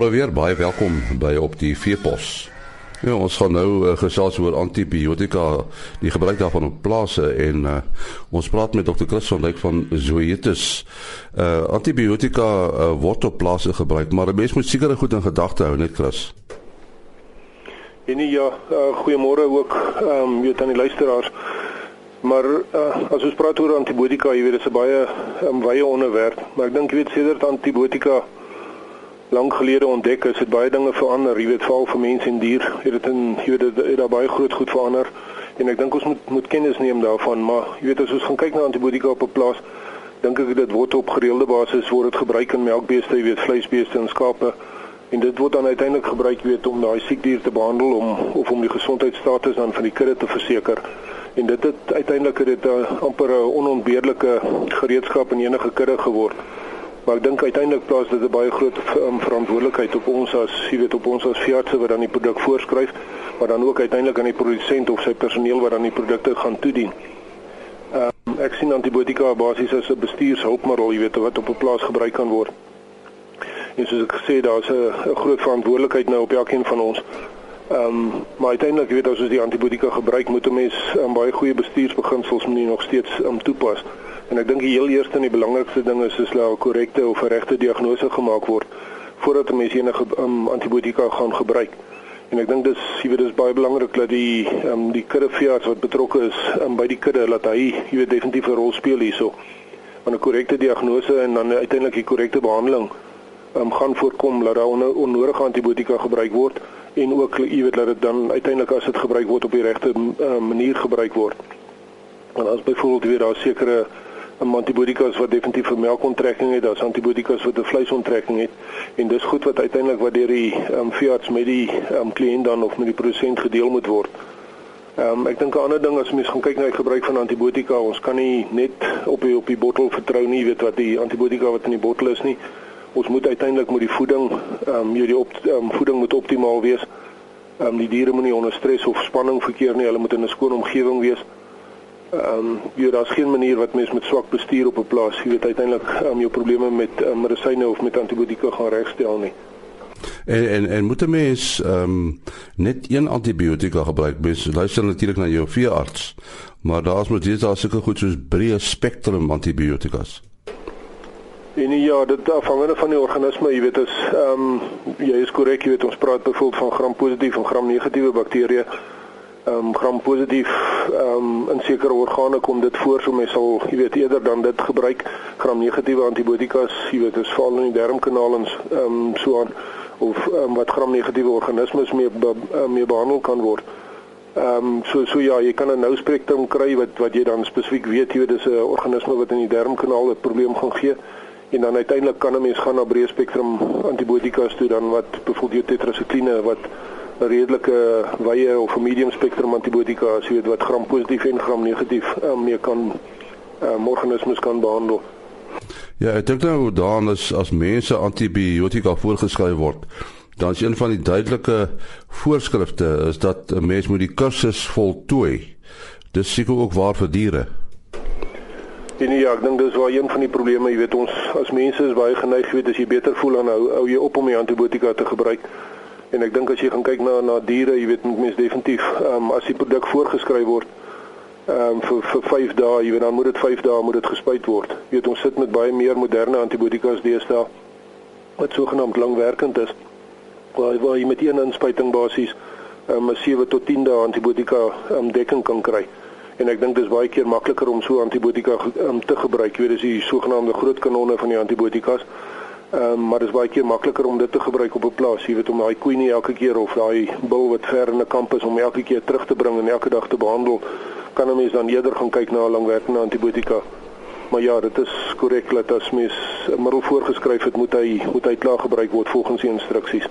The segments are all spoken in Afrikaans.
Goeiemôre weer, baie welkom by op die Veepos. Ja, ons gaan nou uh, gesels oor antibiotika, die gebruik daarvan op plase en uh, ons praat met dokter Chris van Wyk van Zoetis. Uh antibiotika uh, word op plase gebruik, maar 'n mens moet seker goed in gedagte hou, net Chris. En ja, uh, goeiemôre ook ehm um, weet aan die luisteraars. Maar uh, as ons praat oor antibiotika, jy weet dit is 'n baie um, wye onderwerp, maar ek dink jy weet sedert antibiotika lank gelede ontdek is, het baie dinge verander. Jy weet veral vir mense en dier, het dit in jy weet dit het baie groot goed verander. En ek dink ons moet moet kennis neem daarvan, maar jy weet as ons gaan kyk na antibiotika op 'n plaas, dink ek dit word op gereelde basis word dit gebruik in melkbeeste, jy weet vleisbeeste en skape. En dit word dan uiteindelik gebruik weet om daai siekdier te behandel om of om die gesondheidsstatus dan van die kudde te verseker. En dit het uiteindelik dit 'n uh, amper 'n onontbeerlike gereedskap in enige kudde geword. Maar ek dink uiteindelik plaas dit 'n baie groot um, verantwoordelikheid op ons as jy weet op ons as veeartse wat dan die produk voorskryf, maar dan ook uiteindelik aan die produsent of sy personeel wat dan die produkte gaan toedien. Um, ek sien antibiotika basies as 'n bestuurshulpmiddel, jy weet wat op 'n plaas gebruik kan word. En soos ek gesê, daar's 'n groot verantwoordelikheid nou op elkeen van ons. Ehm um, maar uiteindelik weet as ons die antibiotika gebruik, moet 'n mens um, baie goeie bestuursbeginsels moet nog steeds um, toepas. En ek dink die heel eerste en die belangrikste ding is is dat 'n korrekte of 'n regte diagnose gemaak word voordat 'n mens enige um, antibiotika gaan gebruik. En ek dink dis jy weet dis baie belangrik dat die um, die kuddeveearts wat betrokke is um, by die kudde laat hy jy weet definitief 'n rol speel hierso. Want 'n korrekte diagnose en dan uiteindelik die korrekte behandeling um, gaan voorkom dat daar onnodige antibiotika gebruik word en ook jy weet dat dit dan uiteindelik as dit gebruik word op die regte uh, manier gebruik word. Want as byvoorbeeld weer daar sekere um, antibiotika wat definitief vir melkonttrekking het, daar's antibiotika wat vir vleisontrekking het en dis goed wat uiteindelik wat deur die um, veearts met die um, kliënt dan of met die produsent gedeel moet word. Ehm um, ek dink 'n ander ding as mens gaan kyk na die gebruik van antibiotika, ons kan nie net op die op die bottel vertrou nie, weet wat die antibiotika wat in die bottel is nie ons moet uiteindelik met die voeding ehm um, hierdie op um, voeding moet optimaal wees. Ehm um, die diere moenie onder stres of spanning verkeer nie. Hulle moet in 'n skoon omgewing wees. Ehm um, jy daar's geen manier wat mens met swak bestuur op 'n plaas, jy weet uiteindelik ehm um, jou probleme met um, medisyne of met antibiotika gaan regstel nie. En en en moet 'n mens ehm um, net een antibiotika gebruik? Mens luister natuurlik na jou veearts. Maar daar's moet jy daar sulke goed soos breë spektrum antibiotikas. En ja, dit afhangende van die organisme, jy weet as ehm um, jy is korrek, jy weet ons praat byvoorbeeld van gram positief en gram negatiewe bakterieë. Ehm um, gram positief ehm um, in sekere organe kom dit voor, so mens sal jy weet eerder dan dit gebruik. Gram negatiewe antibiotikas, jy weet is veral in die darmkanaal en ehm um, so aan of um, wat gram negatiewe organismes mee be, uh, mee behandel kan word. Ehm um, so so ja, jy kan 'n nou spektrum kry wat wat jy dan spesifiek weet jy dis 'n organisme wat in die darmkanaal 'n probleem gaan gee en dan uiteindelik kan 'n mens gaan na breë spektrum antibiotika toe dan wat byvoorbeeld tetrasikline wat redelike wye of 'n medium spektrum antibiotika as jy weet wat gram positief en gram negatief um, mee kan um, organismes kan behandel. Ja, ek dink nou dan as as mense antibiotika voorgeskryf word, dan is een van die duidelike voorskrifte is dat 'n mens moet die kursus voltooi. Dis seker ook waar vir diere. En ja, ek dink dis waar een van die probleme, jy weet ons as mense is baie geneig, weet as jy beter voel dan hou, hou jy op om die antibiotika te gebruik. En ek dink as jy gaan kyk na na diere, jy weet mense definitief, ehm um, as die produk voorgeskryf word ehm um, vir vir 5 dae, jy weet dan moet dit 5 dae moet dit gespuit word. Jy weet ons sit met baie meer moderne antibiotikas deesdae wat sogenaamd langwerkend is. Waar waar jy met een inspuiting basies ehm um, 7 tot 10 dae antibiotika ehm um, dekking kan kry en ek dink dit is baie keer makliker om so antibiotika um, te gebruik. Jy weet dis die sogenaamde groot kanonne van die antibiotikas. Ehm um, maar dit is baie keer makliker om dit te gebruik op 'n plaas. Jy weet om daai koei nie elke keer of daai bil wat ver in 'n kamp is om elke keer terug te bring en elke dag te behandel. Kan 'n mens dan eerder gaan kyk na 'n langwerkende antibiotika. Maar ja, dit is korrek dat as mens 'n middel voorgeskryf het, moet hy moet hy klaar gebruik word volgens die instruksies.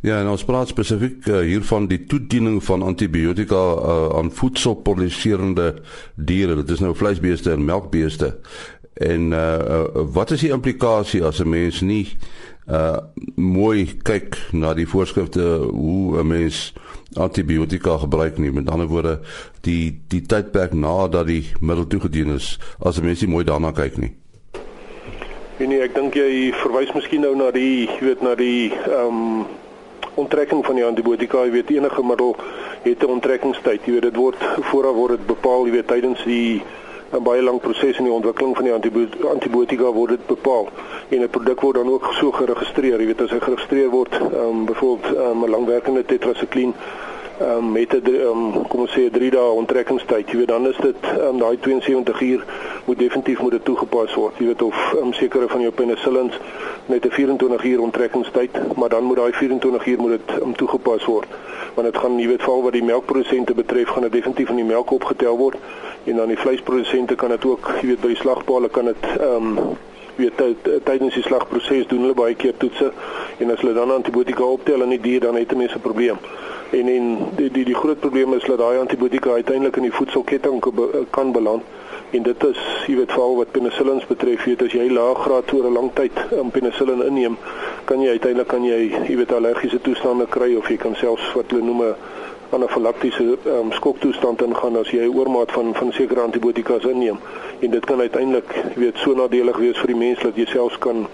Ja, en ons praat spesifiek uh, hiervan die toediening van antibiotika uh, aan voedselproduserende diere. Dit is nou vleisbeeste en melkbeeste. En uh, uh, wat is die implikasie as 'n mens nie uh mooi kyk na die voorskrifte hoe 'n mens antibiotika gebruik nie? Met ander woorde die die tydperk nadat die middel toegedien is as 'n mens nie mooi daarna kyk nie. En nee, ek dink jy verwys miskien nou na die, jy weet, na die ehm um, onttrekking van die antibiotika, jy weet enige middel het 'n onttrekkingstyd. Jy weet dit word vooraf word dit bepaal, jy weet tydens die 'n baie lang proses in die ontwikkeling van die antibiotika word dit bepaal en 'n produk word dan ook so geregistreer. Jy weet as hy geregistreer word, ehm um, byvoorbeeld um, 'n langwerkende tetrasikline ehm um, met 'n um, kom ons sê 'n 3 dae onttrekkingstyd. Jy weet dan is dit um, daai 72 uur moet definitief moet dit toegepas word. Jy weet of um, sekere van jou penicillins net 'n 24 uur onttrekkingstyd, maar dan moet daai 24 uur moet dit um, toegepas word. Want dit gaan jy weet val wat die melkprodusente betref, gaan dit definitief in die melk opgetel word en dan die vleisprodusente kan dit ook jy weet by die slagpale kan dit ehm um, weet tydens die slagproses doen hulle baie keer toetse en as hulle dan antibiotika optel in die dier dan het mense 'n probleem. En en die die die groot probleem is dat daai antibiotika uiteindelik in die voedselketting kan beland en dit is jy weet veral wat penicillins betref weet as jy lae graad oor 'n lang tyd um, penicillin inneem kan jy uiteindelik kan jy jy weet allergiese toestande kry of jy kan selfs wat hulle noem 'n anafilaktiese um, skoktoestand ingaan as jy oormaat van van sekere antibiotikas inneem. En dit kan uiteindelik weet so nadelig wees vir die mens dat jy selfs kan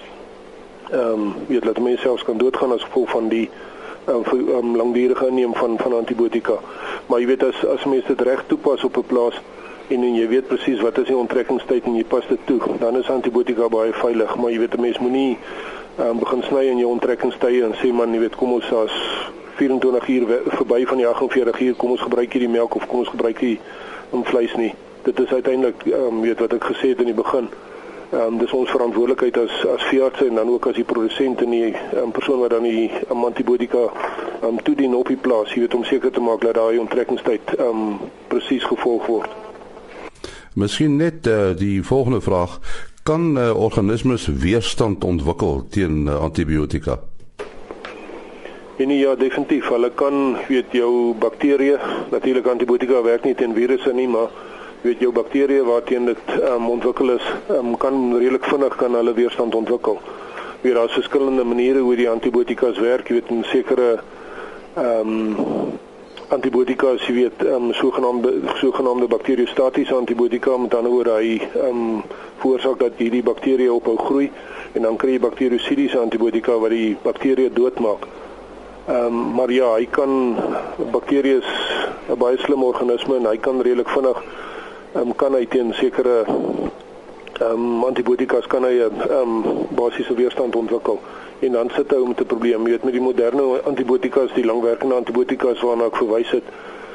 ehm um, weet dat mense selfs kan doodgaan as gevolg van die um, um, langdurige inneem van van antibiotika. Maar jy weet as as mense dit reg toepas op 'n plaas en en jy weet presies wat is die onttrekkingstyd en jy pas dit toe dan is antibiotika baie veilig. Maar jy weet 'n mens moenie um, begin sny in jou onttrekkingstye en sê man jy weet kom ons as 24 uur verby van die 48 uur kom ons gebruik hierdie melk of kom ons gebruik hier om vleis nie. Dit is uiteindelik um, weet wat ek gesê het in die begin. Ehm um, dis ons verantwoordelikheid as as veeartse en dan ook as die produsent en die um, persoon wat dan die um, antibiotika um, toedien op die plaas, jy weet om seker te maak dat daai onttrekkingstyd ehm um, presies gevolg word. Miskien net uh, die volgende vraag, kan uh, organismes weerstand ontwikkel teen uh, antibiotika? En ja, definitief. Hulle kan, weet jou bakterieë, natuurlik antibiotika werk nie teen virusse nie, maar weet jou bakterieë waarteen dit um, ontwikkel is, um, kan redelik vinnig kan hulle weerstand ontwikkel. Weer daar's verskillende maniere hoe die antibiotikas werk, weet, in sekere ehm um, antibiotika, jy weet, ehm um, sogenaamde sogenaamde bakteriostatiese antibiotika met ander woorde hy ehm um, veroorsaak dat hierdie bakterieë ophou groei en dan kry jy bakteriosidiese antibiotika wat die bakterieë doodmaak. Ehm um, maar ja, hy kan bakterieë is 'n baie slim organisme en hy kan redelik vinnig ehm um, kan hy teen sekere ehm um, antibiotikas kan hy 'n ehm um, basiese weerstand ontwikkel. En dan sit hy met 'n probleem, jy weet met die moderne antibiotikas, die langwerkende antibiotikas waarna ek verwys het,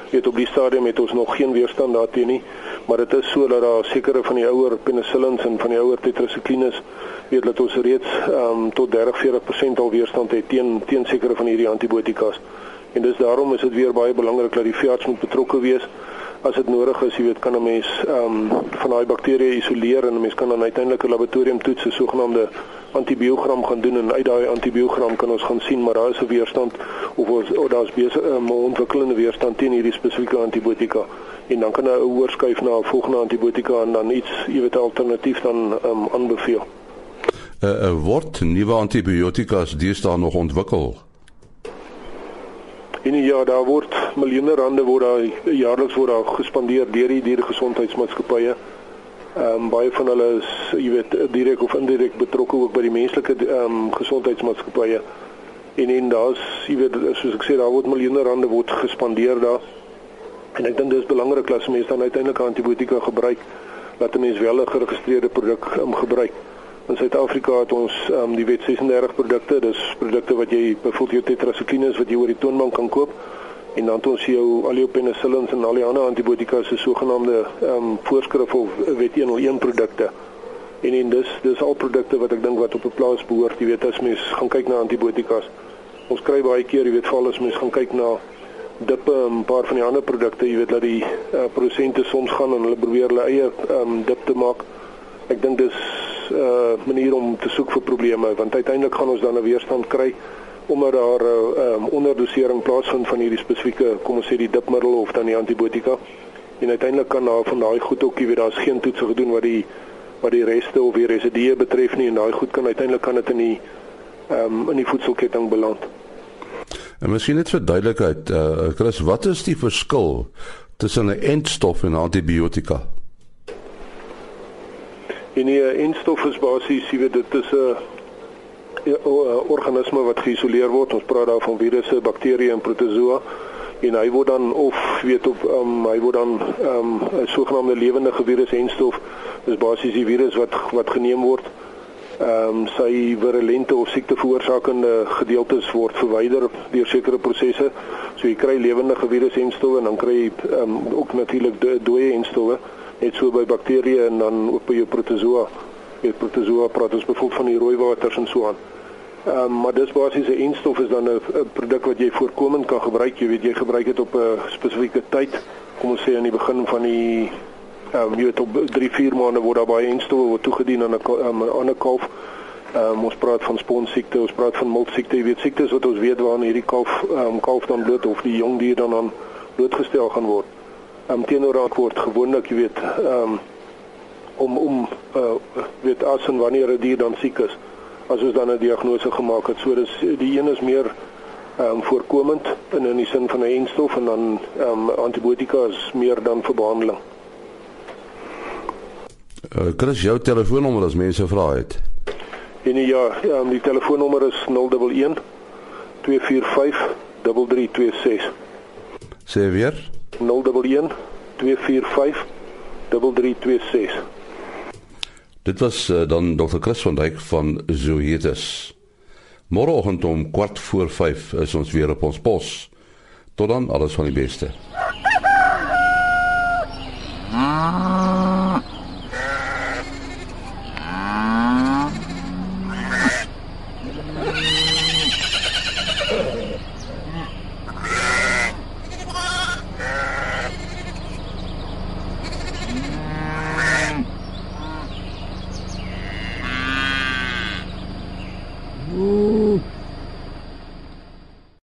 weet op die stadium het ons nog geen weerstand daarteen nie, maar dit is so dat daar sekere van die ouer penicillins en van die ouer tetracyclines weet dat ons reeds um, tot 30-40% al weerstand het teen teen sekere van hierdie antibiotikas. En dis daarom is dit weer baie belangrik dat die veearts moet betrokke wees as dit nodig is, jy weet, kan 'n mens ehm um, van daai bakterieë isoleer en 'n mens kan dan uiteindelik 'n laboratorium toets, 'n sogenaamde antibiogram gaan doen en uit daai antibiogram kan ons gaan sien maar daar is 'n weerstand of ons of daar's besig 'n um, ontwikkelende weerstand teen hierdie spesifieke antibiotika en dan kan 'n oorskuif na 'n volgende antibiotika en dan iets, jy weet, alternatief dan ehm um, aanbeveel. Uh, uh, word nuwe antibiotikas deesdae nog ontwikkel? En ja, daar word miljoene rande word daar jaarliks word daar gespandeer deur die diergesondheidsmaatskappye. Ehm um, baie van hulle is, jy weet, direk of indirek betrokke ook by die menslike ehm um, gesondheidsmaatskappye. En en daar's, jy weet, soos ek sê, daar word miljoene rande word gespandeer daar. En ek dink dis belangrik dat mense dan uiteindelik antibiotika gebruik dat 'n mens wel 'n geregistreerde produk um, gebruik. In Suid-Afrika het ons um, die wet 36 produkte, dis produkte wat jy byvoorbeeld jou tetracyclines wat jy oor die toonbank kan koop en dan het ons jou al jou penicillins en al die ander antibiotika se sogenaamde ehm um, voorskrif of wet 101 produkte. En en dis dis al produkte wat ek dink wat op 'n plaas behoort, jy weet as mens gaan kyk na antibiotikas. Ons kry baie keer, jy weet veral as mens gaan kyk na dippe en 'n paar van die ander produkte, jy weet dat die uh, produsente soms gaan en hulle probeer hulle eie ehm um, dip te maak. Ek dink dis 'n uh, manier om te soek vir probleme want uiteindelik gaan ons dan 'n weerstand kry omdat daar 'n uh, um, onderdosering plaasvind van hierdie spesifieke kom ons sê die dipmiddel of dan die antibiotika en uiteindelik kan daar van daai goed ook jy weet daar's geen toets gedoen wat die wat die reste of die residue betref nie en daai goed kan uiteindelik kan dit in die ehm um, in die voedselketting beland. En miskien net vir duidelikheid, uh, Chris, wat is die verskil tussen 'n entstof en 'n antibiotika? En die enstof is basies, jy weet, dit is 'n organisme wat geïsoleer word. Ons praat daar van virusse, bakterieë en protozoa. En hy word dan of weet op um, hy word dan ehm, 'n um, sogenaamde lewende virus en stof. Dis basies die virus wat wat geneem word. Ehm um, sy virulente of siekte veroorsakende gedeeltes word verwyder deur sekere prosesse. So jy kry lewende virus en stowwe en dan kry jy um, ook natuurlik dooie en stowwe net so by bakterieë en dan ook by jou protozoa met protozoa praat ons byvoorbeeld van die rooi waters en so aan. Ehm um, maar dis basies 'n enstof is dan 'n produk wat jy voorkomend kan gebruik. Jy weet jy gebruik dit op 'n spesifieke tyd. Kom ons sê aan die begin van die ehm um, jy weet op 3-4 maande word daar baie enstowwe word toegedien aan 'n um, 'n ander kalf. Ehm um, ons praat van sponsiekte, ons praat van miltsiekte. Jy weet siektes wat ons weet waarna hierdie kalf ehm um, kalf dan bloot of die jong dier dan aan blootgestel gaan word. Ehm um, teenoor raak word gewoonlik jy weet ehm um, om om uh, weet as en wanneer 'n die dier dan siek is as ons dan 'n diagnose gemaak het. So dis die een is meer ehm um, voorkomend in in die sin van 'n enstof en dan ehm um, antibiotika is meer dan vir behandeling. Uh, Chris, jou telefoonnommer as mense vra het. En ja, ja, die telefoonnommer is 011 245 3326. Sê weer? 011 245 3326. Dit was uh, dan Dr. Chris van Dijk van Zoetis. Môreoggend om kwart voor 5 is ons weer op ons pos. Tot dan alles van die beste.